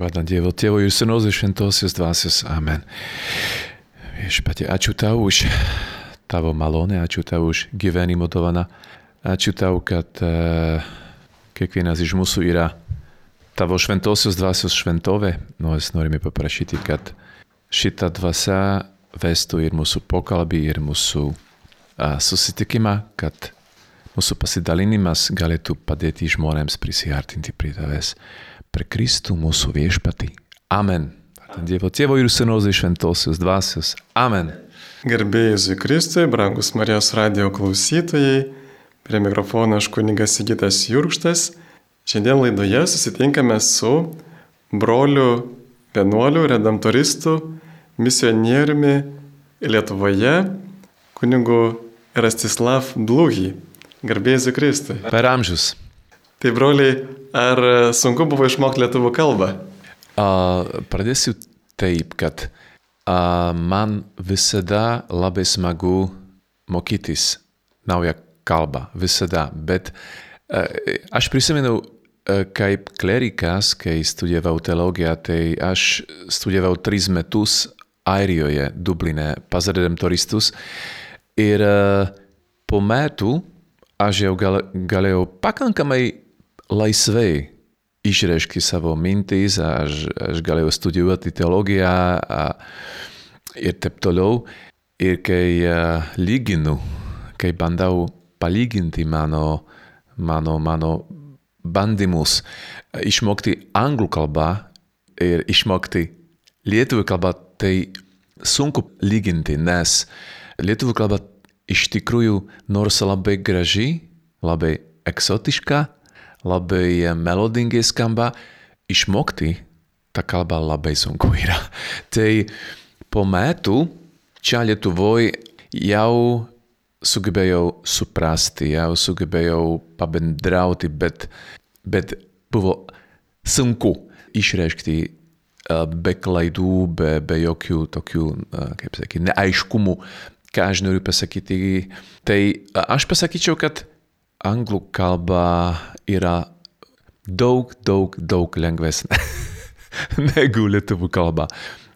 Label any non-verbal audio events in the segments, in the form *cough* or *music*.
Vardant Dievo Tėvo ir Sūnaus ir Šventosios dvasios. Amen. Viešpatie, ačiū tau už tavo malonę, ačiū tau už gyvenimo dovaną. Ačiū tau, kad uh, kiekvienas iš mūsų yra tavo šventosios dvasios šventovė. Nors norime paprašyti, kad šita dvasia vestų ir mūsų pokalbį, ir mūsų uh, susitikimą, kad mūsų pasidalinimas galėtų padėti žmonėms prisiartinti prie tavęs per Kristų mūsų viešpatį. Amen. Dievo Tėvo ir ir Šventosios dvasios. Amen. Gerbėjai Kristui, brangus Marijos radio klausytojai, prie mikrofono aš kuningas Sigitas Jurkštas. Šiandien laidoje susitinkame su broliu vienuoliu, redemptoristu, misionieriumi Lietuvoje, kunigu Rastislav Blūgy. Garbėjai Kristui. Per amžius. Tai broliai, ar sunku buvo išmokti lietuvių kalbą? A, pradėsiu taip, kad a, man visada labai smagu mokytis naują kalbą, visada, bet a, aš prisimenu, a, kaip klerikas, kai studijavau teologiją, tai aš studijavau tris metus Airijoje, Dubline, pas redemptoristus ir a, po metų aš jau gal, galėjau pakankamai laisvai išreiški savo mintis, aš, aš galėjau studijuoti teologiją a, ir taip toliau. Ir kai a, lyginu, kai bandau palyginti mano, mano, mano bandymus išmokti anglų kalbą ir išmokti lietuvių kalbą, tai sunku lyginti, nes lietuvių kalba iš tikrųjų nors labai graži, labai eksotiška, labai melodingai skamba, išmokti tą kalbą labai sunku yra. *laughs* Tai po metų čia Lietuvoje jau sugebėjau suprasti, jau sugebėjau pabendrauti, bet, bet buvo sunku išreikšti be klaidų, be, be jokių tokių, kaip sakyti, neaiškumų, ką aš noriu pasakyti. Tai aš pasakyčiau, kad anglų kalba yra daug, daug, daug lengvesnė *laughs* negu lietuvių kalba.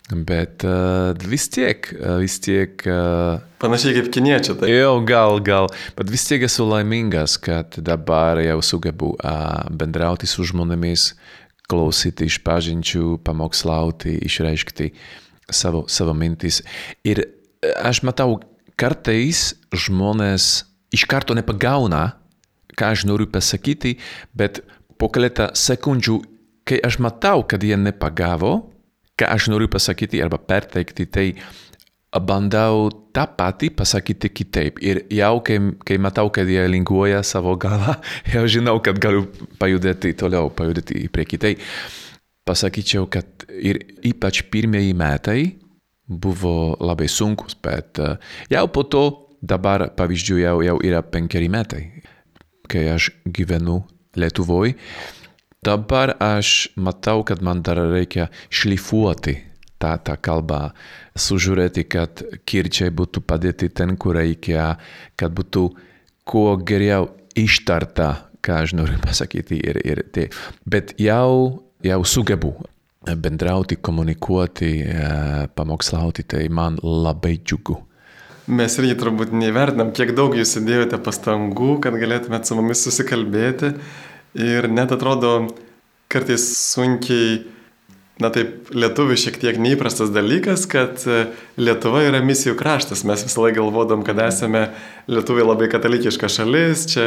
Bet uh, vis tiek, uh, vis tiek. Uh, Panašiai kaip kiniečių, tai. Jo, gal, gal. Bet vis tiek esu laimingas, kad dabar jau sugebu uh, bendrauti su žmonėmis, klausyti iš pažinčių, pamokslauti, išreikšti savo, savo mintis. Ir aš matau, kartais žmonės iš karto nepagauna, ką aš noriu pasakyti, bet po keletą sekundžių, kai aš matau, kad jie nepagavo, ką aš noriu pasakyti arba perteikti, tai bandau tą patį pasakyti kitaip. Ir jau kai, kai matau, kad jie linguoja savo galą, *laughs* jau žinau, kad galiu pajudėti toliau, pajudėti į priekį. Tai pasakyčiau, kad ir ypač pirmieji metai buvo labai sunkus, bet jau po to dabar pavyzdžiui jau, jau yra penkeri metai kai aš gyvenu Lietuvoje, dabar aš matau, kad man dar reikia šlifuoti tą, tą kalbą, sužiūrėti, kad kirčiai būtų padėti ten, kur reikia, kad būtų kuo geriau ištarta, ką aš noriu *laughs* pasakyti. Ir, ir tai. Bet jau, jau sugebu bendrauti, komunikuoti, pamokslauti, tai man labai džiugu. Mes irgi turbūt neįvertinam, kiek daug jūs įdėjote pastangų, kad galėtumėt su mumis susikalbėti. Ir net atrodo kartais sunkiai, na taip, lietuvių šiek tiek neįprastas dalykas, kad Lietuva yra misijų kraštas. Mes visą laiką galvodom, kad esame lietuviai labai katalikiška šalis, čia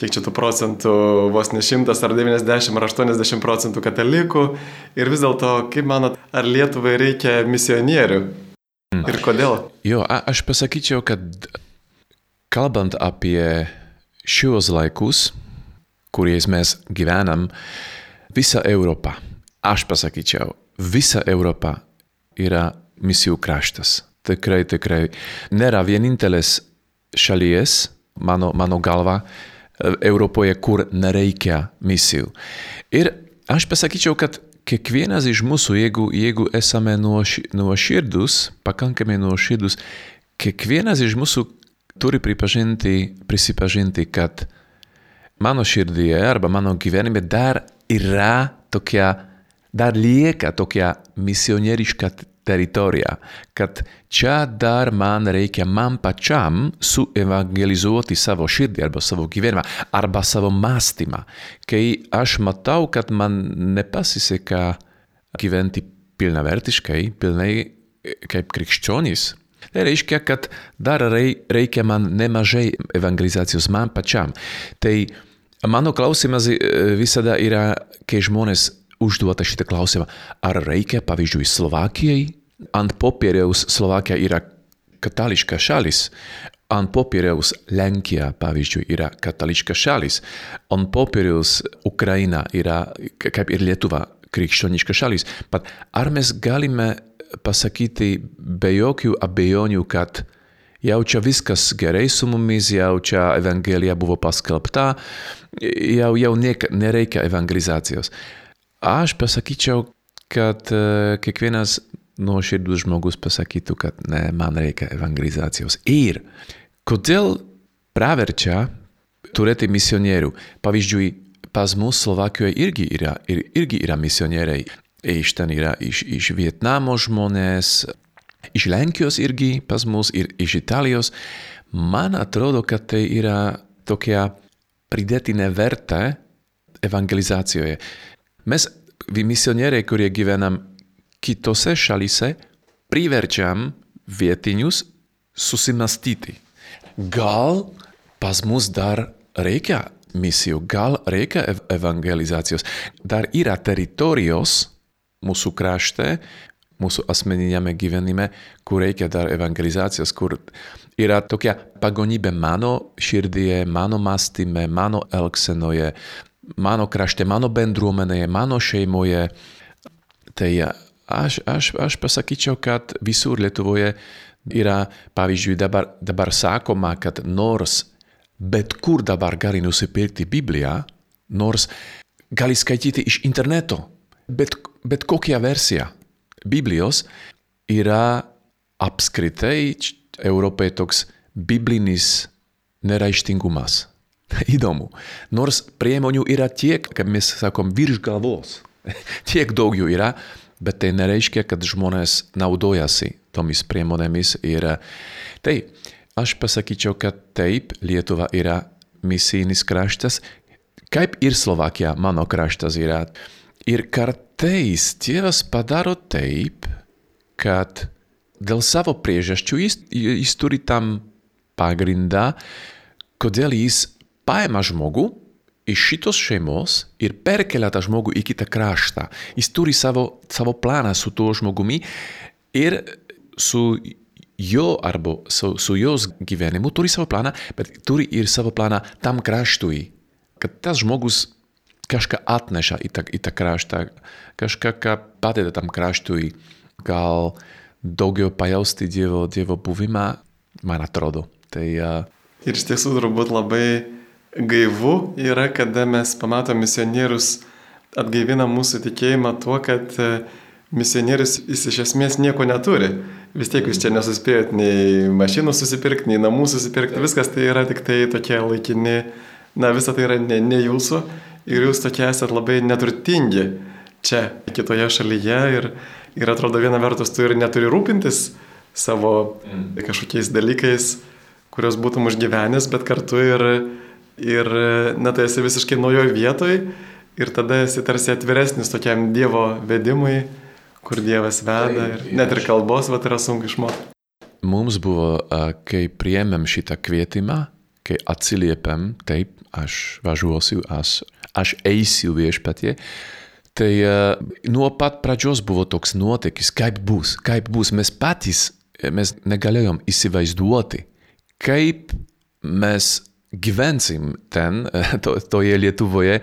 kiek čia tų procentų, vos ne 100 ar 90 ar 80 procentų katalikų. Ir vis dėlto, kaip manot, ar Lietuvai reikia misionierių? Ir kodėl? Jo, a, aš pasakyčiau, kad kalbant apie šios laikus, kuriais mes gyvenam, visa Europa, aš pasakyčiau, visa Europa yra misijų kraštas. Tikrai, tikrai nėra vienintelis šalies, mano, mano galva, Europoje, kur nereikia misijų. Ir aš pasakyčiau, kad kiekvienas iš mūsų, jeigu, jeigu esame nuoširdus, pakankamai nuoširdus, kiekvienas iš mūsų turi pripažinti, prisipažinti, kad mano širdyje arba mano gyvenime dar yra tokia dar lieka tokia misionieriška teritorija, kad čia dar man reikia man pačiam suevangelizuoti savo širdį arba savo gyvenimą arba savo mąstymą. Kai aš matau, kad man nepasiseka gyventi pilnavertiškai, pilnai kaip krikščionys, tai reiškia, kad dar reikia man nemažai evangelizacijos man pačiam. Tai mano klausimas visada yra, kai žmonės užduota šitą klausimą, ar reikia, pavyzdžiui, Slovakijai? Ant popieriaus Slovakija yra katališka šalis, ant popieriaus Lenkija, pavyzdžiui, yra katališka šalis, ant popieriaus Ukraina yra, kaip ir Lietuva, krikščioniška šalis. Pat ar mes galime pasakyti be jokių abejonių, kad jau čia viskas gerai su mumis, jau čia Evangelija buvo paskelbta, jau, jau ne, nereikia evangelizacijos. Aš pasakyčiau, kad uh, kiekvienas nuoširdus žmogus pasakytų, kad ne, man reikia evangelizacijos. Ir kodėl praverčia turėti misionierių? Pavyzdžiui, pas mus Slovakijoje irgi yra, ir, irgi yra misionieriai. Iš ten yra iš, iš Vietnamo žmonės, iš Lenkijos irgi pas mus ir iš Italijos. Man atrodo, kad tai yra tokia pridėtinė vertė evangelizacijoje. Mes, misionieriai, kurie gyvenam kitose šalyse, priverčiam vietinius susimastyti. Gal pas mus dar reikia misijų, gal reikia evangelizacijos. Dar yra teritorijos mūsų krašte, mūsų asmeninėme gyvenime, kur reikia dar evangelizacijos, kur yra tokia pagonybė mano širdyje, mano mąstyme, mano elgsenoje, mano krašte, mano bendruomenėje, mano šeimoje. Tai aš, aš, aš pasakyčiau, kad visur Lietuvoje yra, pavyzdžiui, dabar, dabar sakoma, kad nors bet kur dabar gali nusipirkti Bibliją, nors gali skaityti iš interneto, bet, bet kokia versija Biblijos yra apskritai Europai toks biblinis neraštingumas. *laughs* Įdomu. Nors priemonių yra tiek, kaip mes sakom, virš galvos. *laughs* tiek daug jų yra, bet tai nereiškia, kad žmonės naudojasi tomis priemonėmis. Ir tai aš pasakyčiau, kad taip, Lietuva yra misijinis kraštas, kaip ir Slovakija, mano kraštas yra. Ir kartais Dievas padaro taip, kad dėl savo priežasčių jis, jis turi tam pagrindą, kodėl jis paima žmogų iš šitos šeimos ir perkelia tą žmogų į kitą kraštą. Jis turi savo, savo planą su tuo žmogumi ir su jo arba su, su jos gyvenimu turi savo planą, bet turi ir savo planą tam kraštui. Kad tas žmogus kažką atneša į tą, į tą kraštą, kažką, ką padeda tam kraštui, gal daugiau pajausti Dievo, dievo buvimą, man atrodo. Tai, uh... Ir iš tiesų turbūt labai gaivu yra, kada mes pamatom misionierius atgaivina mūsų tikėjimą tuo, kad e, misionierius jis iš esmės nieko neturi. Vis tiek jūs čia nesuspėjot nei mašinų susipirkti, nei namų susipirkti, viskas tai yra tik tai tokie laikini, na visa tai yra ne, ne jūsų ir jūs tokie esat labai neturtingi čia, kitoje šalyje ir, ir atrodo viena vertus tu ir neturi rūpintis savo mm. kažkokiais dalykais, kuriuos būtum užgyvenęs, bet kartu ir ir na tai esi visiškai naujoj vietoj ir tada esi tarsi atviresnis tokiam Dievo vedimui, kur Dievas veda ir net ir kalbos va yra sunku išmokti. Mums buvo, kai priemėm šitą kvietimą, kai atsiliepėm, taip, aš važiuosiu, aš, aš eisiu viešpatie, tai uh, nuo pat pradžios buvo toks nuotykis, kaip bus, kaip bus. Mes patys, mes negalėjom įsivaizduoti, kaip mes gyvensim ten, *laughs* to, toje Lietuvoje,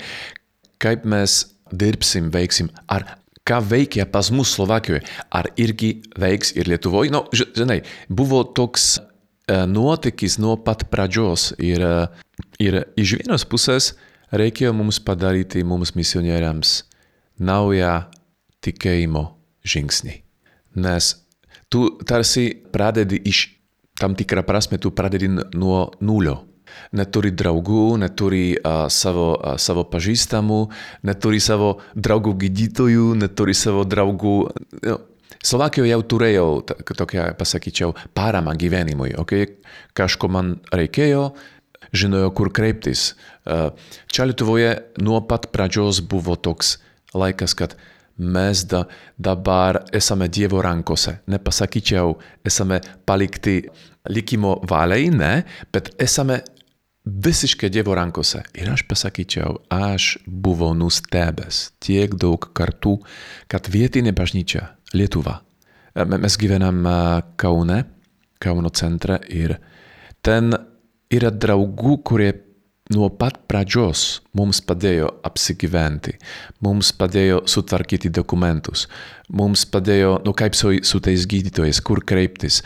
kaip mes dirbsim, veiksim, ar ką veikia pas mus Slovakijoje, ar irgi veiks ir Lietuvoje. No, žinai, buvo toks uh, nuotykis nuo pat pradžios ir, uh, ir iš vienos pusės reikėjo mums padaryti mums misionieriams naują tikėjimo žingsnį. Nes tu tarsi pradedi iš tam tikrą prasme, tu pradedi nuo nulio neturi draugų, neturi uh, savo, uh, savo pažįstamų, neturi savo draugų gydytojų, neturi savo draugų. No, Slovakijoje jau turėjau tokią, pasakyčiau, paramą gyvenimui. Okay? Kažko man reikėjo, žinojo, kur kreiptis. Čia Lietuvoje nuo pat pradžios buvo toks laikas, kad mes da, dabar esame Dievo rankose. Nepasakyčiau, esame palikti likimo valiai, ne, bet esame visiškai Dievo rankose. Ir aš pasakyčiau, aš buvau nustebęs tiek daug kartų, kad vietinė bažnyčia Lietuva. Mes gyvenam Kaune, Kauno centre ir ten yra draugų, kurie nuo pat pradžios mums padėjo apsigyventi, mums padėjo sutvarkyti dokumentus, mums padėjo, nu kaip su, su tais gydytojais, kur kreiptis.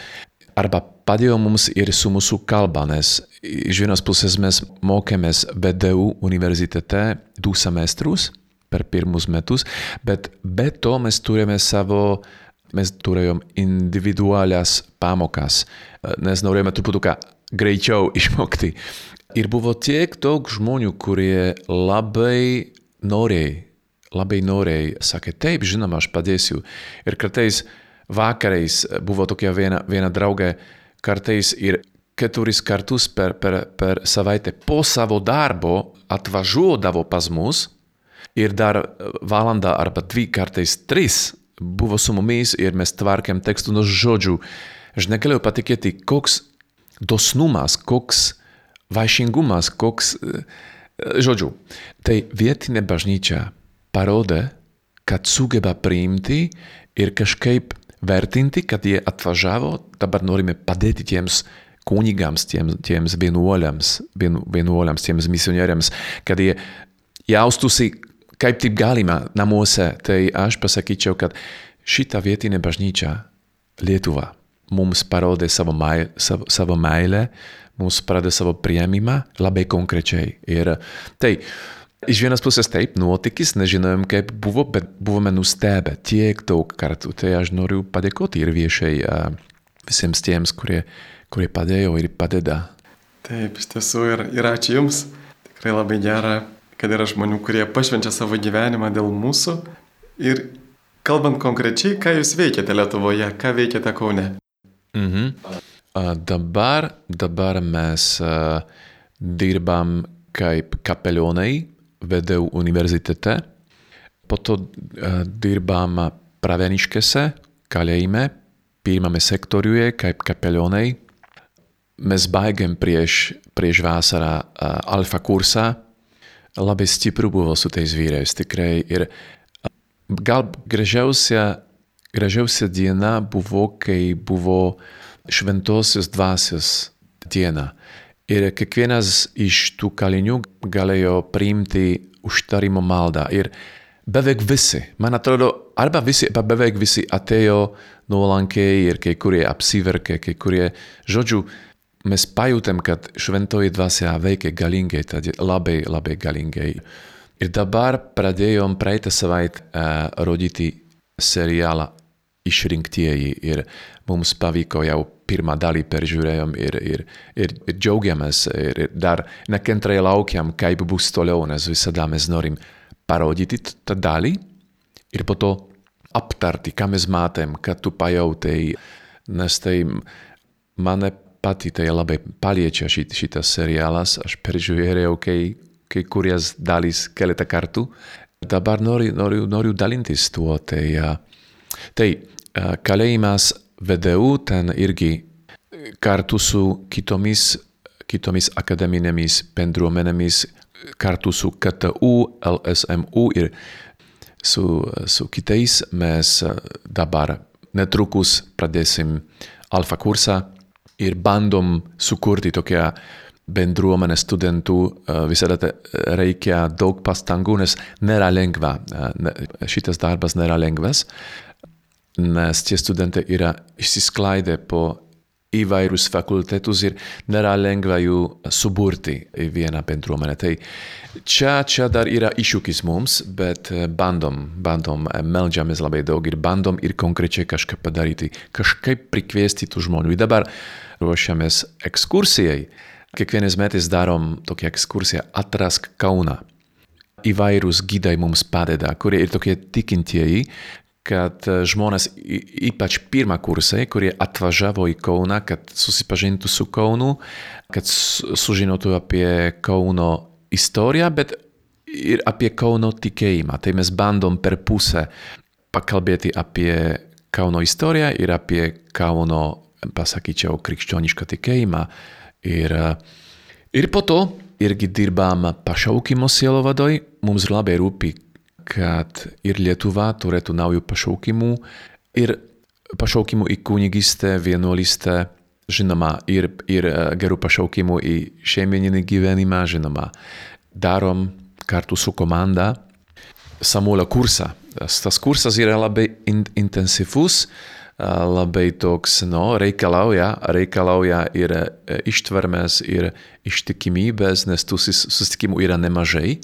Arba padėjo mums ir su mūsų kalba, nes iš vienos pusės mes mokėmės BDU universitete du semestrus per pirmus metus, bet be to mes turėjome savo, mes turėjom individualias pamokas, nes norėjome truputuką greičiau išmokti. Ir buvo tiek daug žmonių, kurie labai noriai, labai noriai sakė, taip, žinoma, aš padėsiu. Ir kartais vakarais buvo tokia viena, viena draugė, kartais ir keturis kartus per, per, per savaitę po savo darbo atvažiuodavo pas mus ir dar valanda arba dvi kartais tris buvo su mumis ir mes tvarkėm tekstų, no žodžiu. Aš negalėjau patikėti, koks dosnumas, koks vaišingumas, koks, žodžiu, tai vietinė bažnyčia parodė, kad sugeba priimti ir kažkaip vertinti, kad jie atvažiavo, dabar norime padėti tiems kunigams, tiems, tiems vienuoliams, vienuoliams, tiems misionieriams, kad jie jaustųsi kaip taip galima namuose. Tai aš pasakyčiau, kad šita vietinė bažnyčia Lietuva mums parodė savo, mail, savo, savo meilę, mums parodė savo priėmimą labai konkrečiai. Ir tai, iš vienos pusės taip, nuotykis, nežinojom, kaip buvo, bet buvome nustebę tiek daug kartų. Tai aš noriu padėkoti ir viešai visiems tiems, kurie, kurie padėjo ir padeda. Taip, iš tiesų ir, ir ačiū Jums. Tikrai labai gera, kad yra žmonių, kurie pašvenčia savo gyvenimą dėl mūsų. Ir kalbant konkrečiai, ką Jūs veikiate Lietuvoje, ką veikiate Kaune? Mhm. Dabar, dabar mes dirbam kaip kapelionai VDU universitete, po to dirbam Praveniškėse, kalėjime, pirmame sektoriuje kaip kapelionai. Mes baigėm prieš, prieš vasarą alfa kursą, labai stipru buvo su tais vyrais tikrai. Ir gal gražiausia gražiausia diena buvo, kai buvo šventosios dvasios diena. Ir kiekvienas iš tų kalinių galėjo priimti užtarimo maldą. Ir beveik visi, man atrodo, arba visi, arba beveik visi atėjo nuolankiai ir kai kurie apsiverkė, kai kurie, žodžiu, mes pajutėm, kad šventoji dvasia veikia galingai, tad labai, labai galingai. Ir dabar pradėjom praeitą savaitę uh, rodyti serialą išrinktieji ir mums pavyko jau pirmą dalį peržiūrėjom ir, ir, ir, ir džiaugiamės ir, ir dar nekantrai laukiam, kaip bus toliau, nes visada mes norim parodyti tą dalį ir po to aptarti, ką mes matėm, ką tu pajautai, nes tai mane pati tai labai paliečia šit, šitas serialas, aš peržiūrėjau kai, kai kurias dalys keletą kartų, dabar noriu, noriu, noriu dalintis tuo, tai, tai kalėjimas VDU ten irgi kartu su kitomis, kitomis akademinėmis bendruomenėmis, kartu su KTU, LSMU ir su, su kitais mes dabar netrukus pradėsim alfa kursą ir bandom sukurti tokią bendruomenę studentų, visada reikia daug pastangų, nes nėra lengva, šitas darbas nėra lengvas, nes tie studentai yra išsisklaidę po įvairius fakultetus ir nėra lengva jų suburti į vieną bendruomenę. Tai čia, čia dar yra iššūkis mums, bet bandom, bandom, meldžiamės labai daug ir bandom ir konkrečiai kažką padaryti, kažkaip prikviesti tų žmonių. Ir dabar ruošiamės ekskursijai kiekvienais metais darom tokią ekskursiją Atrask Kauną. Įvairūs gydai mums padeda, kurie ir tokie tikintieji, kad žmonės, ypač pirmą kursai, kurie atvažiavo į Kauną, kad susipažintų su Kaunu, kad sužinotų apie Kauno istoriją, bet ir apie Kauno tikėjimą. Tai mes bandom per pusę pakalbėti apie Kauno istoriją ir apie Kauno, pasakyčiau, krikščionišką tikėjimą. Ir, ir po to irgi dirbam pašaukimo sielovadoj. Mums labai rūpi, kad ir Lietuva turėtų naujų pašaukimų. Ir pašaukimų į kunigystę, vienuolystę, žinoma, ir, ir gerų pašaukimų į šeimininį gyvenimą, žinoma. Darom kartu su komanda Samuelio kursą. Tas, tas kursas yra labai in, intensyvus, labai toks, no, reikalauja, reikalauja ir ištvermės, ir ištikimybės, nes tų susitikimų yra nemažai.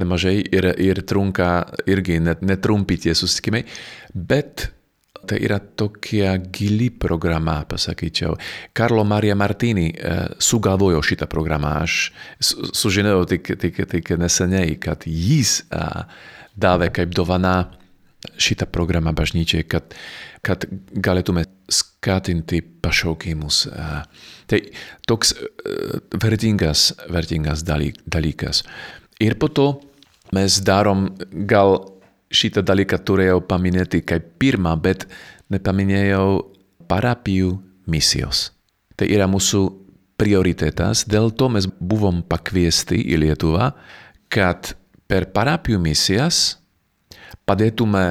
Nemažai ir, ir trunka irgi net netrumpi tie susitikimai, bet tai yra tokia gili programa, pasakyčiau. Karlo Marija Martini uh, sugalvojo šitą programą. Aš sužinojau tik, tik, tik neseniai, kad jis uh, davė kaip dovana šitą programą bažnyčiai, kad, kad galėtume skatinti pašaukimus. Tai toks vertingas, vertingas dalykas. Ir po to mes darom, gal šitą dalyką turėjau paminėti kaip pirmą, bet nepaminėjau parapijų misijos. Tai yra mūsų prioritetas, dėl to mes buvom pakviesti į Lietuvą, kad per parapijų misijas padėtume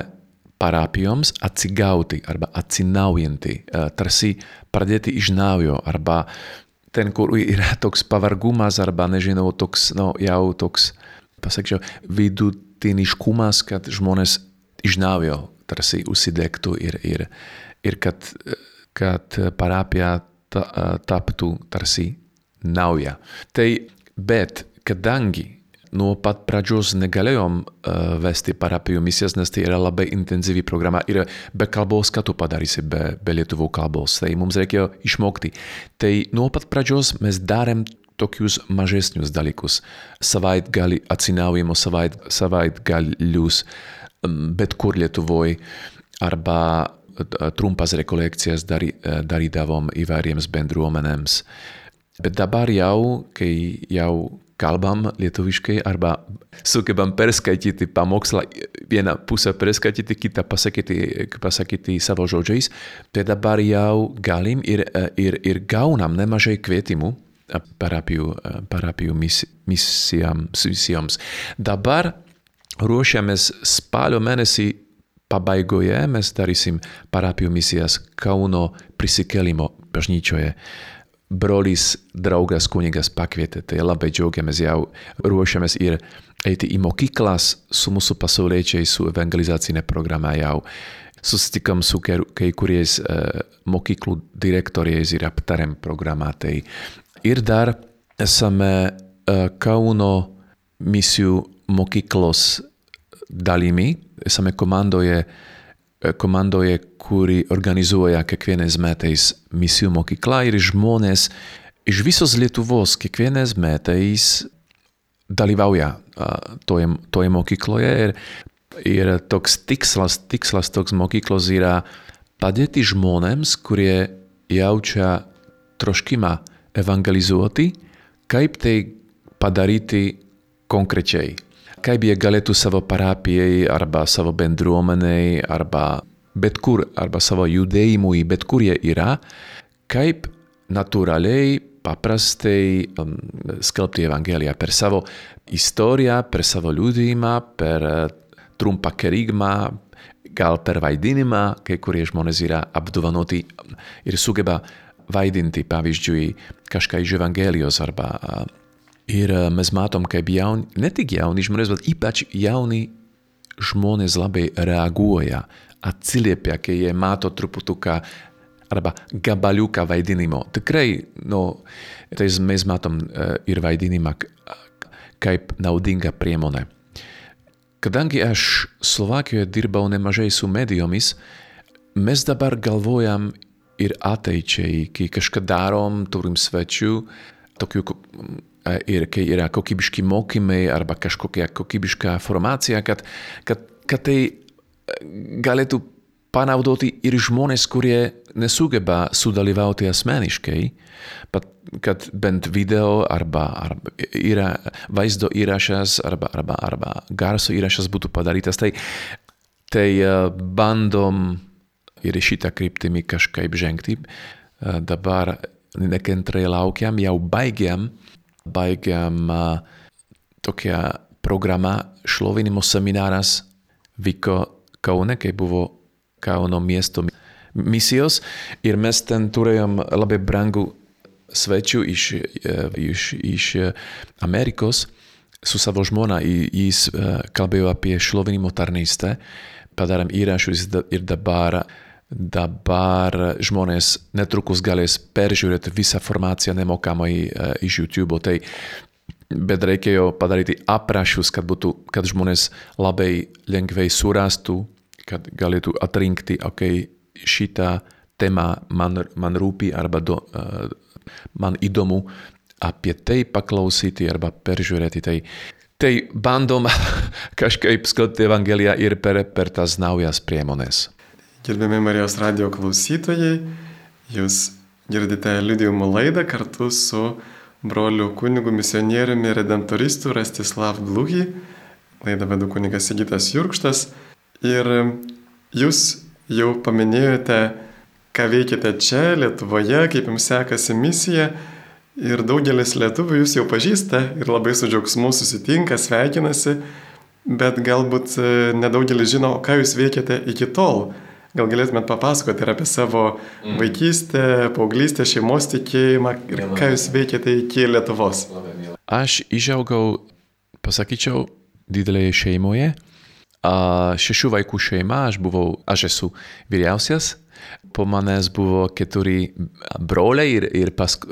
parapijoms atsigauti arba atsinaujinti, tarsi pradėti iš naujo, arba ten, kur yra toks pavargumas, arba nežinau, toks, no, jau toks, pasakyčiau, vidutiniškumas, kad žmonės iš naujo tarsi užsidegtų ir, ir, ir kad, kad parapija taptų tarsi nauja. Tai, bet kadangi nuo pat pradžios negalėjom uh, vesti parapijų misijas, nes tai yra labai intensyvi programa ir be kalbos, ką tu padarysi be, be lietuvų kalbos. Tai mums reikėjo išmokti. Tai nuo pat pradžios mes darėm tokius mažesnius dalykus. Savaitgali atsinaujimo savait, savaitgalius bet kur Lietuvoj arba trumpas rekolekcijas dari, darydavom įvairiems bendruomenėms. Bet dabar jau, kai jau kalbam lietuviškai arba sugebam perskaityti pamokslą, vieną pusę perskaityti, kitą pasakyti, pasakyti savo žodžiais, tai dabar jau galim ir, ir, ir gaunam nemažai kvietimų parapijų, parapijų mis, misijoms, misijoms. Dabar ruošiamės spalio mėnesį pabaigoje, mes darysim parapijų misijas Kauno prisikėlimo bažnyčioje brolis, draugas, kunigas pakvietė, tai labai džiaugiamės jau ruošiamės ir eiti į mokyklas su mūsų pasauliečiais, su evangelizacinė programa jau. Susitikam su kai kuriais uh, mokyklų direktoriais ir aptarėm programą. Tai ir dar esame uh, Kauno misijų mokyklos dalimi, esame komandoje uh, komandoje, kuri organizuoja kiekvienais metais misijų mokyklą ir žmonės iš visos Lietuvos kiekvienais metais dalyvauja toje, toje mokykloje ir, ir toks tikslas, tikslas toks mokyklos yra padėti žmonėms, kurie jaučia troškimą evangelizuoti, kaip tai padaryti konkrečiai kaip jie galėtų savo parapijai arba savo bendruomenei arba bet kur, arba savo judėjimui, bet kur jie yra, kaip natūraliai, paprastai um, skelbti Evangeliją per savo istoriją, per savo liūdėjimą, per uh, trumpą kerigmą, gal per vaidinimą, kai kurie žmonės yra apdovanoti ir sugeba vaidinti, pavyzdžiui, kažką iš Evangelijos arba uh, Ir uh, mes matom, kaip jauni, ne tik jauni žmonės, bet ypač jauni žmonės labai reaguoja, atsiliepia, kai jie mato truputuką arba gabaliuką vaidinimo. Tikrai, no, tai mes matom uh, ir vaidinimą kaip naudinga priemonė. Kadangi aš Slovakijoje dirbau nemažai su medijomis, mes dabar galvojam ir ateičiai, kai kažką darom, turim svečių, tokių, ir kai yra kokybiški mokymai arba kažkokia kokybiška formacija, kad, kad, kad tai galėtų panaudoti ir žmonės, kurie nesugeba sudalyvauti asmeniškai, bet kad bent video arba, arba yra vaizdo įrašas arba, arba, arba garso įrašas būtų padarytas, tai, tai bandom ir šitą kryptimį kažkaip žengti. Dabar nekantrai laukiam, jau baigiam, baigiam tokia programa šlovinimo semináras vyko Kaune, kai buvo Kauno miesto misijos ir mes ten turėjom labai brangų svečių iš, iš, iš Amerikos su savo žmona. Jis kalbėjo apie šlovinimo tarnystę, padarām įrašus ir dabar dabar žmonės netrukus galės peržiūrėti visą informaciją nemokamai iš YouTube. Tai bet reikėjo padaryti aprašus, kad, būtų, kad žmonės labai lengvai surastų, kad galėtų atrinkti, ok, šitā temā man, man rūpi arba do, uh, man įdomu apie tai paklausyti arba peržiūrėti. Tai, tai bandom *laughs* kažkaip skelbti Evangeliją ir per, per tas naujas priemonės. Gerbiami Marijos radio klausytojai, jūs girdite liudijimo laidą kartu su broliu kunigu misionieriumi redemptoristu Rastislav Dluhy. Laidą vedu kunigas Sigitas Jurkštas. Ir jūs jau paminėjote, ką veikite čia, Lietuvoje, kaip jums sekasi misija. Ir daugelis lietuvių jūs jau pažįsta ir labai su džiaugsmu susitinka, sveikinasi, bet galbūt e, nedaugelis žino, ką jūs veikiate iki tol. Gal galėtumėt papasakoti ir apie savo mm. vaikystę, paauglystę, šeimos tikėjimą ir ką jūs veikėte iki Lietuvos? Aš išaugau, pasakyčiau, didelėje šeimoje. Šešių vaikų šeima, aš, buvau, aš esu vyriausias. Po manęs buvo keturi broliai ir, ir pask,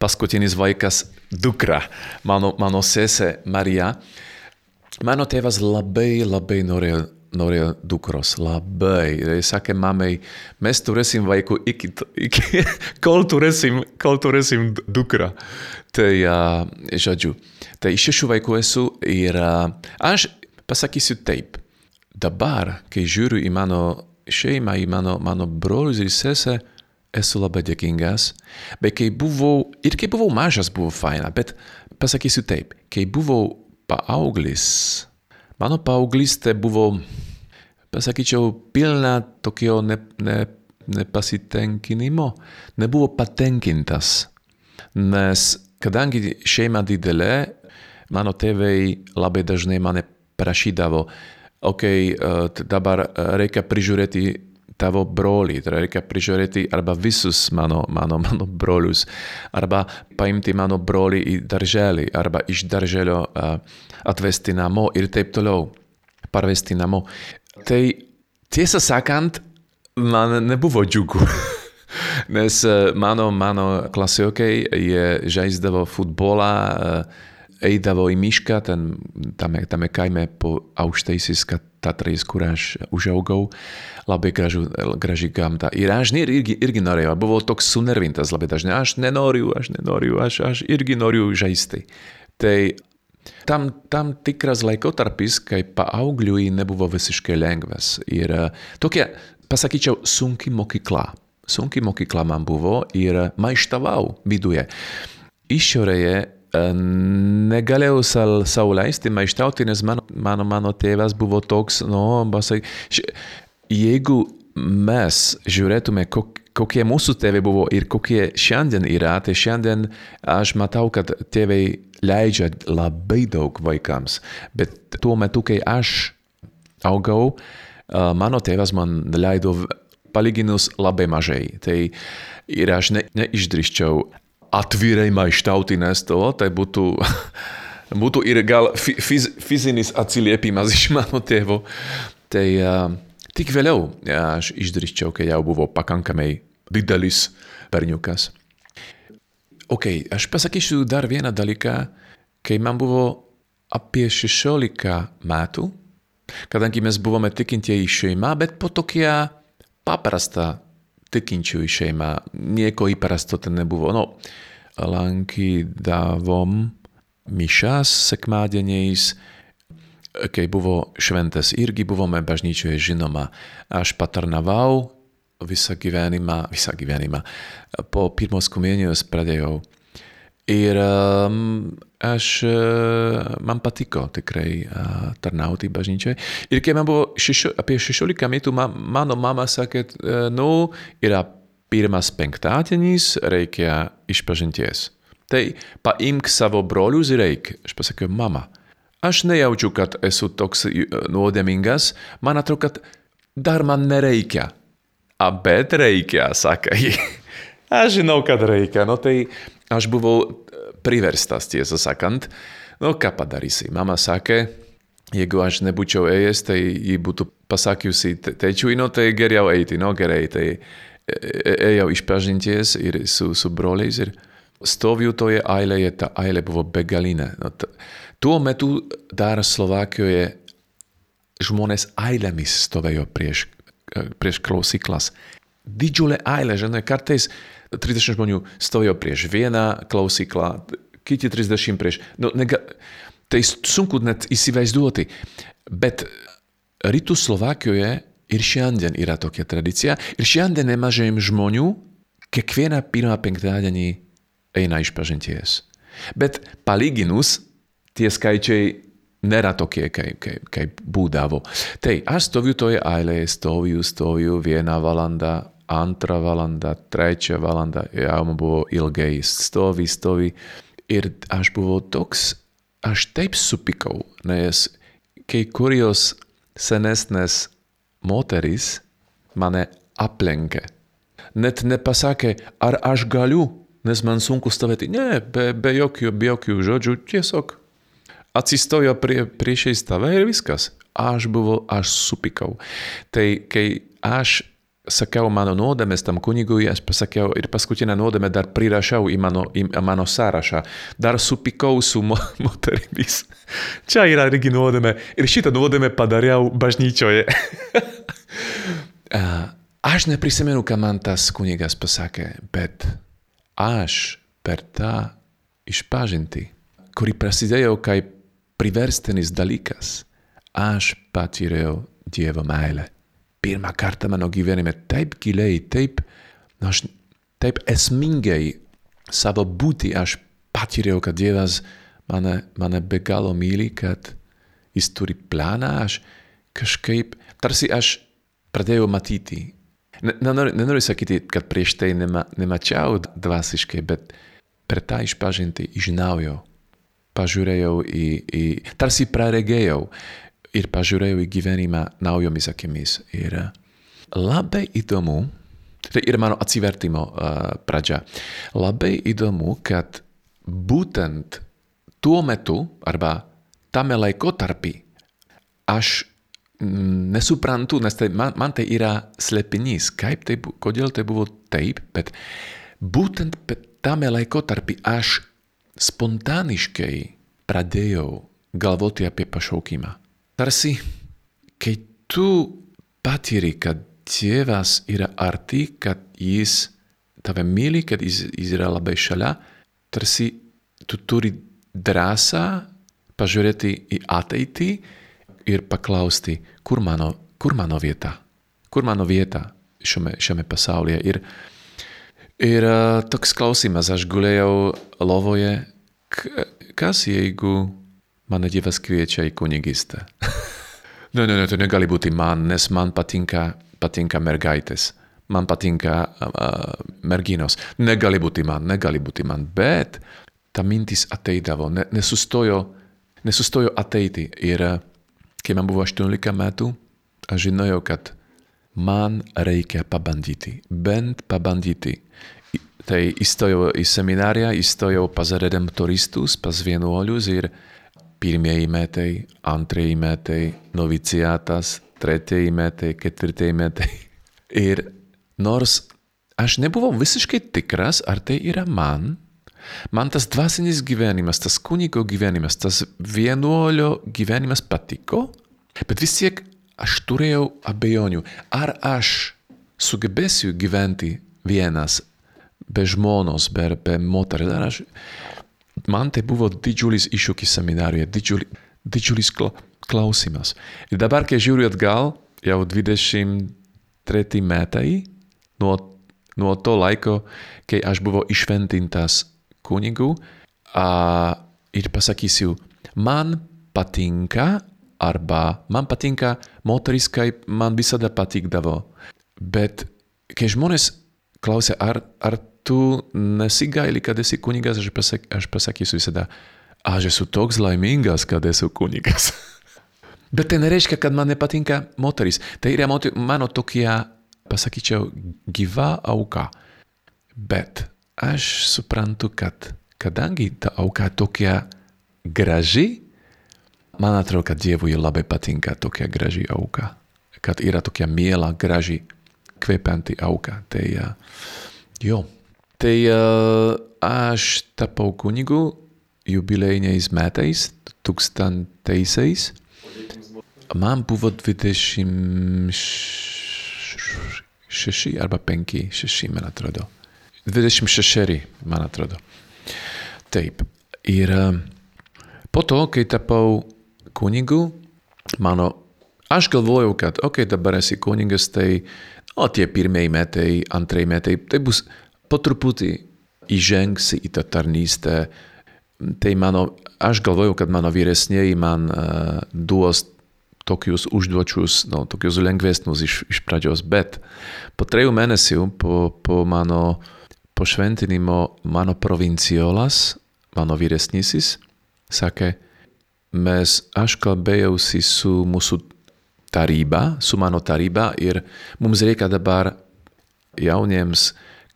paskutinis vaikas dukra, mano, mano sesė Marija. Mano tėvas labai, labai norėjo norėjo dukros labai. Jis sakė mamai, mēs turēsim vaiku iki, *laughs* iki kol turēsim, kol turēsim dukra. Tai, uh, žodžiu, tai šešių vaikų esu ir uh, aš pasakysiu taip. Dabar, kai žiūriu į mano šeimą, į mano, mano brolius ir sesę, esu labai dėkingas. Bet kai buvau, ir kai buvau mažas, buvo faina, bet pasakysiu taip, kai buvau paauglis, Mano pa ogliste buvo, pa sa kičov pilna tokio ne, ne, ne pasitenkinimo, ne buvo patenkintas. Nes kadangi šeima didele, mano tevei labe dažne mane prašidavo. Ok, uh, dabar eh, reka prižureti tavo brolį, reikia prižiūrėti arba visus mano, mano, mano brolius, arba paimti mano brolį į darželį, arba iš darželio uh, atvesti namo ir taip toliau, parvesti namo. Tai tiesą sakant, man nebuvo džiugu. *laughs* Nes mano, mano klasiokai jie žaisdavo futbolą, uh, eidavo į mišką, ten, tame, tame kaime po aukštaisis Tatrais, kur aš užaugau, labai gražu, graži gamta. Ir aš irgi, irgi norėjau, buvau toks sunervintas labai dažnai, aš nenoriu, aš nenoriu, aš, aš irgi noriu žaisti. Tai tam, tam tikras laikotarpis, kai paaugliui nebuvo visiškai lengvas. Ir tokia, pasakyčiau, sunki mokykla. Sunki mokykla man buvo ir maištavau viduje. Išorėje negalėjau sau leisti maištauti, nes mano, mano, mano tėvas buvo toks, no, pasak, jeigu mes žiūrėtume, kokie mūsų tėvai buvo ir kokie šiandien yra, tai šiandien aš matau, kad tėvai leidžia labai daug vaikams, bet tuo metu, kai aš augau, mano tėvas man leido palyginus labai mažai. Tai ir aš ne, neišdrįščiau atvirai maištauti nes to, tai būtų, *laughs* būtų ir gal fiz, fizinis atsiliepimas *laughs* iš mano tėvo. Tai uh, tik vėliau aš išdrįščiau, kai jau buvo pakankamai didelis berniukas. Ok, aš pasakysiu dar vieną dalyką, kai man buvo apie 16 metų, kadangi mes buvome tikintieji šeima, bet po tokia paprasta tekincső Nieko iparasztot nebuvo. No, lanky dávom mi šas se buvo šventes irgi, buvo bažničuje žinoma. Až patrnavau vysagivenima, vysagivenima, po pirmovsku mieniu s Ir um, aš, uh, man patiko tikrai uh, tarnauti bažnyčioje. Ir kai man buvo šešio, apie 16 metų, man, mano mama sakė, uh, nu, yra pirmas penktadienis, reikia išpažinties. Tai paimk savo brolius ir eik. Aš pasakiau, mama, aš nejaučiu, kad esu toks nuodėmingas, man atrodo, kad dar man nereikia. A bet reikia, *laughs* saka ji. Aš žinau, kad reikia. No tai aš buvau priverstas, tiesą sakant. No ką padarysi? Mama sakė, jeigu aš nebūčiau ėjęs, tai ji būtų pasakiusi tėčiui, no tai geriau eiti, no gerai, tai ėjau išpažinties ir su, su broliais ir stoviu toje eilėje, ta eilė buvo begalinė. No, tuo metu dar Slovakijoje žmonės eilėmis stovėjo prieš, prieš klausyklas. Didžiulė eilė, že ne, kartais 30 žmonių stovėjo prieš vieną klausyklą, kiti 30 prieš. No, nega, tai sunku net įsivaizduoti. Bet rytų Slovakijoje ir šiandien yra tokia tradicija. Ir šiandien nemažai žmonių kiekvieną pirmą penktadienį eina išpažinties. Bet palyginus tie skaičiai nėra tokie, kaip, kaip, kaip būdavo. Tai aš stovju toje eilėje, stovju, stovju vieną valandą, antrą valandą, trečią valandą, jau man buvo ilgai, stovi, stovi. Ir aš buvau toks, aš taip supikau, nes kai kurios senesnės moteris mane aplenkė. Net nepasakė, ar aš galiu, nes man sunku stovėti. Ne, be, be jokių, be jokių žodžių, tiesiog atsistojo prie, priešais tave ir viskas. Aš buvau, aš supikau. Tai kai aš sakiau mano nuodėmės tam kunigui, aš pasakiau ir paskutinę nuodėmę dar prirašiau į mano, į mano sąrašą. Dar supikau su mo, *laughs* moterimis. Čia yra irgi nuodėmė. Ir šitą nuodėmę padariau bažnyčioje. *laughs* aš neprisimenu, ką man tas kunigas pasakė, bet aš per tą išpažinti, kuri prasidėjo kaip priverstinis dalykas, aš patyriau Dievo meilę pirmą kartą mano gyvenime taip giliai, taip, nu, aš, taip esmingai savo būti aš patyriau, kad Dievas mane, mane be galo myli, kad jis turi planą, aš kažkaip, tarsi aš pradėjau matyti. Nenoriu, nenoriu sakyti, kad prieš tai nema, nemačiau dvasiškai, bet per tą išpažinti iš naujo pažiūrėjau į, į tarsi praregėjau, ir pažiūrėjau į gyvenimą naujomis akimis. Ir labai įdomu, tai ir mano atsivertimo uh, pradžia, labai įdomu, kad būtent tuo metu, arba tame laikotarpį, aš nesuprantu, nes tai man, man tai yra slėpinys, kaip tai, kodėl tai buvo taip, bet būtent tame laikotarpį aš spontaniškai pradėjau galvoti apie pašaukimą. Tarsi, kai tu patyri, kad Dievas yra arti, kad jis tave myli, kad jis, jis yra labai šalia, tarsi tu turi drąsą pažiūrėti į ateitį ir paklausti, kur mano, kur mano vieta, kur mano vieta šiame, šiame pasaulyje. Ir, ir toks klausimas, aš gulėjau lovoje, kas jeigu mane Dievas kviečia į kunigystę. *laughs* no, no, no, to negali būti man, nes man patinka, patinka mergaites. Man patinka uh, merginos. Negali būti man, negali būti man. Bet ta mintis ateidavo, ne, nesustojo, nesustojo ateiti. Ir, kai man buvo 18 metų, aš žinojau, kad man reikia pabandyti, bent pabandyti. Tai įstojau į seminariją, įstojau pas redemptoristus, pas vienuolius ir pirmieji metai, antrieji metai, noviciatas, tretieji metai, ketvirtieji metai. *laughs* Ir nors aš nebuvau visiškai tikras, ar tai yra man, man tas dvasinis gyvenimas, tas kunigo gyvenimas, tas vienuolio gyvenimas patiko, bet vis tiek aš turėjau abejonių, ar aš sugebėsiu gyventi vienas be žmonos, be, be moters. Aš, man tai buvo didžiulis iššūkis seminarijoje, didžiulis, didžiulis klausimas. Ir dabar, kai žiūriu atgal, jau 23 metai nuo, nuo to laiko, kai aš buvau išventintas kunigu, a, ir pasakysiu, man patinka, arba man patinka moteris, kaip man visada patikdavo. Bet, kai žmonės klausia, ar, ar tu nesigaili, kad esi kunigas, aš, pasak, aš pasakysiu visada, aš esu toks laimingas, kad esu kunigas. *laughs* Bet tai nereiškia, kad man nepatinka moteris. Tai yra mano tokia, pasakyčiau, gyva auka. Bet aš suprantu, kad kadangi ta auka tokia graži, man atrodo, kad Dievui labai patinka tokia graži auka. Kad yra tokia miela, graži, kvepianti auka. Tai, uh, jo. Tai uh, aš tapau kunigu jubilejiniais metais, tūkstantaisiais. Man buvo 26 arba 5, 6, man atrodo. 26, man atrodo. Taip. Ir uh, po to, kai tapau kunigu, mano, aš galvojau, kad, okei, okay, dabar esi kunigas, tai, o tie pirmieji metai, antrieji metai, tai bus po truputį įžengsi į tą tarnystę. Tai mano, aš galvojau, kad mano vyresnieji man uh, duos tokius užduočius, no, tokius lengvesnius iš, iš pradžios, bet po trejų mėnesių, po, po mano pošventinimo, mano provinciolas, mano vyresnysis, sakė, mēs aš kalbējausi su mūsu tarībā, su mano tarībā, ir mums reikia dabar jauniems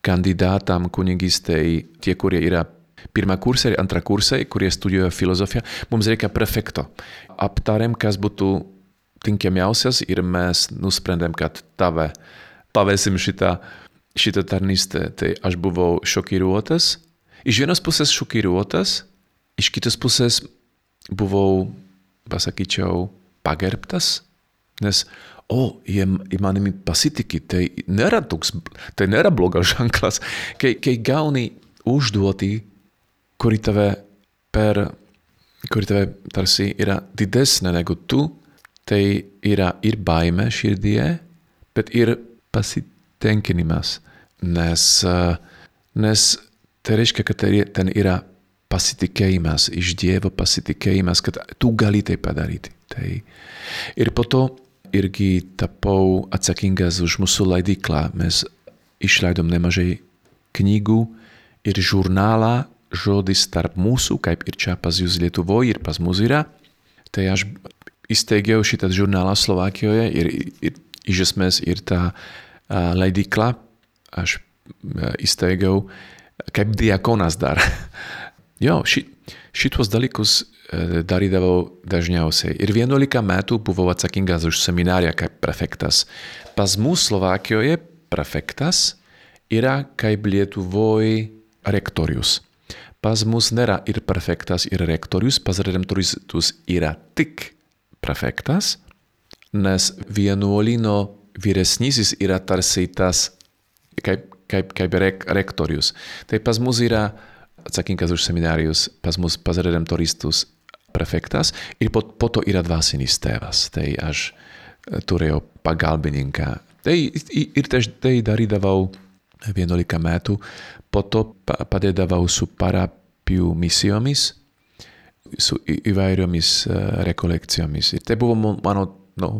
kandidātam kunigistei, tie, kurie ir pirmā kursē, antrā kursē, kurie studijuoja filozofiju, mums reikia prefekto. Aptarēm, kas būtu tinkamiausias, ir mēs nusprendēm, ka tave pavēsim šitā, šitā tarnystē. Tai aš buvau šokirotas. Iš vienos pusės šokirotas, iš kitos pusės buvau, pasakyčiau, pagerbtas, nes, o, jie manimi pasitiki, tai nėra toks, tai nėra blogas *laughs* ženklas, kai, kai gauni užduotį, kuri tave per, kuri tave tarsi yra didesnė negu tu, tai yra ir baime širdie, bet ir pasitenkinimas, nes, nes tai reiškia, kad ten yra pasitikėjimas, iš Dievo pasitikėjimas, kad tu gali tai padaryti. Tai. Ir po to irgi tapau atsakingas už mūsų leidyklą. Mes išleidom nemažai knygų ir žurnālā žodis starp mūsų, kaip ir čia pas jūs Lietuvoje ir pas mūs yra. Tai aš izteigiau šitą žurnālā Slovakijoje ir, ir iš esmės ir tā uh, leidykla aš izteigiau kaip diakonas dara. *laughs* Jo, ši, šitos dalykus darydavau dažniausiai. Ir 11 metų buvau atsakingas už seminariją kaip prefektas. Pas mus Slovakijoje prefektas yra kaip Lietuvoje rektorius. Pas mus nėra ir prefektas, ir rektorius, pas redemptoristus yra tik prefektas, nes vienuolino vyresnysis yra tarsi tas kaip, kaip, kaip rek, rektorius. Tai pas mus yra atsakingas už seminarius, pas mus pas redemptoristus prefektas ir po, po to yra dvasinis tēvas. Tai aš turėjau pagalbininką. Tai ir tai darydavau 11 metų, po to padēdavau su parapiju misijomis, su įvairiomis rekolekcijomis. Ir tai buvo mano, no,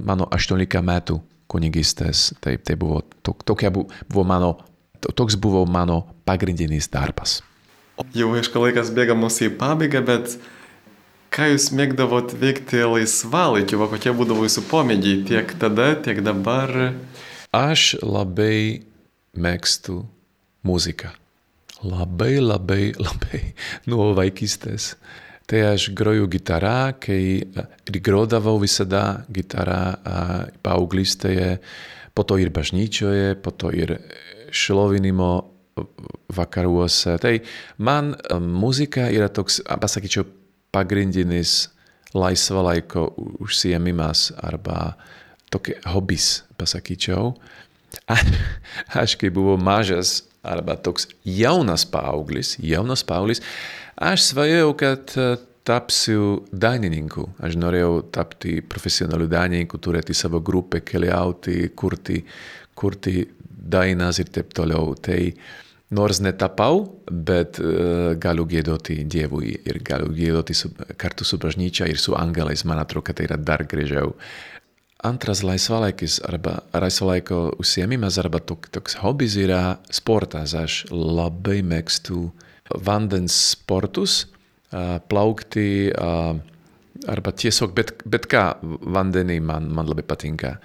mano 18 metų kunigistės, tai, tai buvo, to, tokia buvo mano, toks buvo mano pagrindinis darbas. Jau aišku laikas bėga mūsų į pabaigą, bet ką jūs mėgdavot veikti laisvalaikiu, va kokie būdavo jūsų pomėgiai tiek tada, tiek dabar? Aš labai mėgstu muziką. Labai, labai, *laughs* labai nuo vaikystės. Tai aš groju gitarą, kai ir grodavau visada gitarą paauglystėje, po to ir bažnyčioje, po to ir šlovinimo vakaruose. Tai man muzika yra toks, pasakyčiau, pagrindinis laisvalaiko užsiemimas arba tokia hobis, pasakyčiau. Aš, kai buvau mažas, arba toks jaunas paauglis, jaunas paauglis, aš svajojau, kad uh, tapsiu dainininku. Aš norėjau tapti profesionaliu dainininku, turėti savo grupę, keliauti, kurti, kurti dainas ir taip toliau. Tai nors netapau, bet uh, galiu gėdoti Dievui ir galiu gėdoti su, kartu su bažnyčia ir su angelais. Man atrodo, kad tai yra dar gražiau. Antras laisvalaikis arba laisvalaiko užsiemimas arba tok, toks hobis yra sportas. Aš labai mėgstu vandens sportus plaukti arba tiesiog bet, bet ką vandenī man, man labai patinka.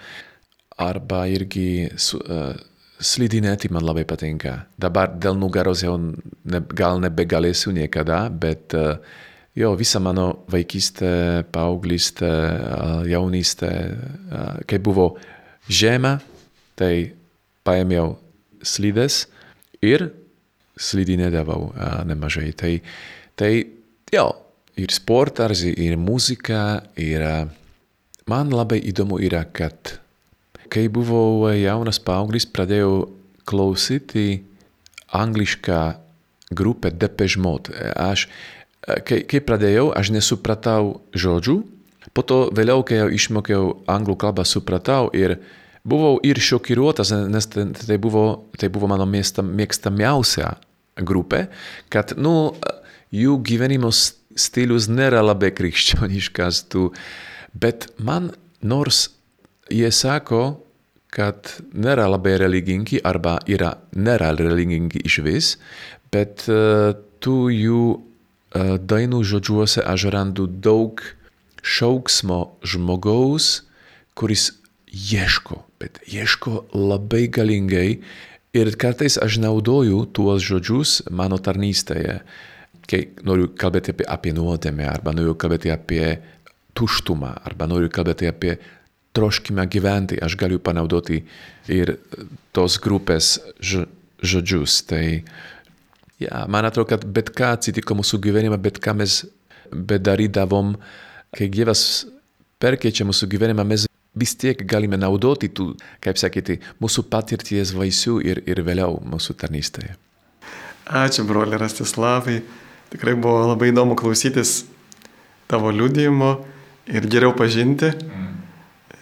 Arba irgi su, uh, slidinėti man labai patinka. Dabar dėl nugaros jau ne, gal nebegalėsiu niekada, bet uh, jo, visa mano vaikystė, paauglystė, uh, jaunystė, uh, kai buvo žiema, tai paėmiau slides ir slidinėdavau uh, nemažai. Tai, tai jo, ir sportas, ir muzika, ir man labai įdomu yra, kad kai buvau jaunas paauglis, pradėjau klausyti anglišką grupę Depeche Mode. Aš, kai, kai pradėjau, aš nesupratau žodžių, po to vėliau, kai jau išmokiau anglų kalbą, supratau ir buvau ir šokiruotas, nes tai buvo, tai buvo mano mėgstamiausia grupė, kad, nu, jų gyvenimo stilius nėra labai krikščioniškas, tu, bet man nors jie sako, kad nėra labai religingi arba yra nėra religingi iš vis, bet uh, tu jų uh, dainų žodžiuose aš randu daug šauksmo žmogaus, kuris ieško, bet ieško labai galingai ir kartais aš naudoju tuos žodžius mano tarnystėje. Kai noriu kalbėti apie, apie nuodėmę, arba noriu kalbėti apie tuštumą, arba noriu kalbėti apie troškimą gyventi, aš galiu panaudoti ir tos grupės žodžius. Tai ja, man atrodo, kad bet ką atsitiko mūsų gyvenime, bet ką mes bedarydavom, kai Dievas perkeičia mūsų gyvenimą, mes vis tiek galime naudoti tų, kaip sakyti, mūsų patirties vaisių ir, ir vėliau mūsų tarnystėje. Ačiū, broli Rastislavai. Tikrai buvo labai įdomu klausytis tavo liūdėjimo ir geriau pažinti. Mm.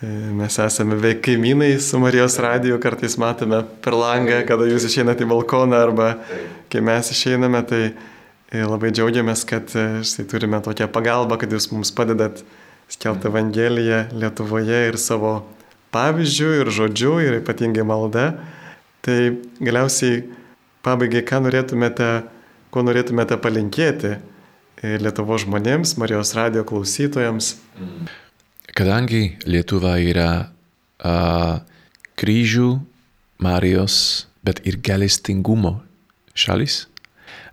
Mes esame veik kaimynai su Marijos radiju, kartais matome per langą, kada jūs išeinate į balkoną arba kai mes išeiname, tai e, labai džiaugiamės, kad e, štai turime tokią pagalbą, kad jūs mums padedat skelbti Evangeliją Lietuvoje ir savo pavyzdžių, ir žodžių, ir ypatingai malda. Tai galiausiai pabaigai, ką norėtumėte ko norėtumėte palinkėti Lietuvo žmonėms, Marijos radio klausytojams? Kadangi Lietuva yra a, kryžių, Marijos, bet ir galestingumo šalis,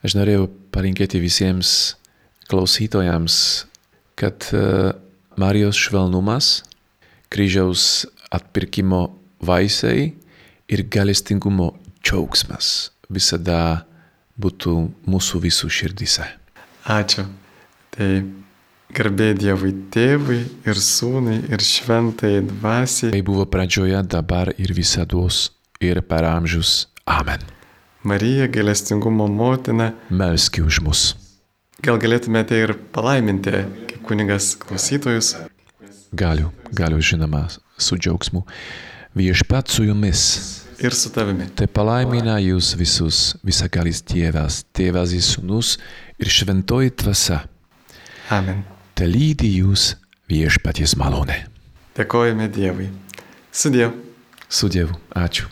aš norėjau palinkėti visiems klausytojams, kad a, Marijos švelnumas, kryžiaus atpirkimo vaisiai ir galestingumo džiaugsmas visada būtų mūsų visų širdise. Ačiū. Tai garbė Dievui tėvui ir sūnui ir šventai dvasiai. Tai buvo pradžioje, dabar ir visados ir per amžius. Amen. Marija, galestingumo motina. Melski už mus. Gal galėtumėte ir palaiminti, kaip kunigas klausytojus? Galiu, galiu žinoma, su džiaugsmu. Viešpat su jumis ir su tavimi. Te palaimina jūs visus visagalis Dievas, Tėvas ir Sūnus ir šventoji dvasia. Amen. Te lydi jūs viešpaties malonė. Dėkojame Dievui. Sudiev. Su Dievu. Ačiū.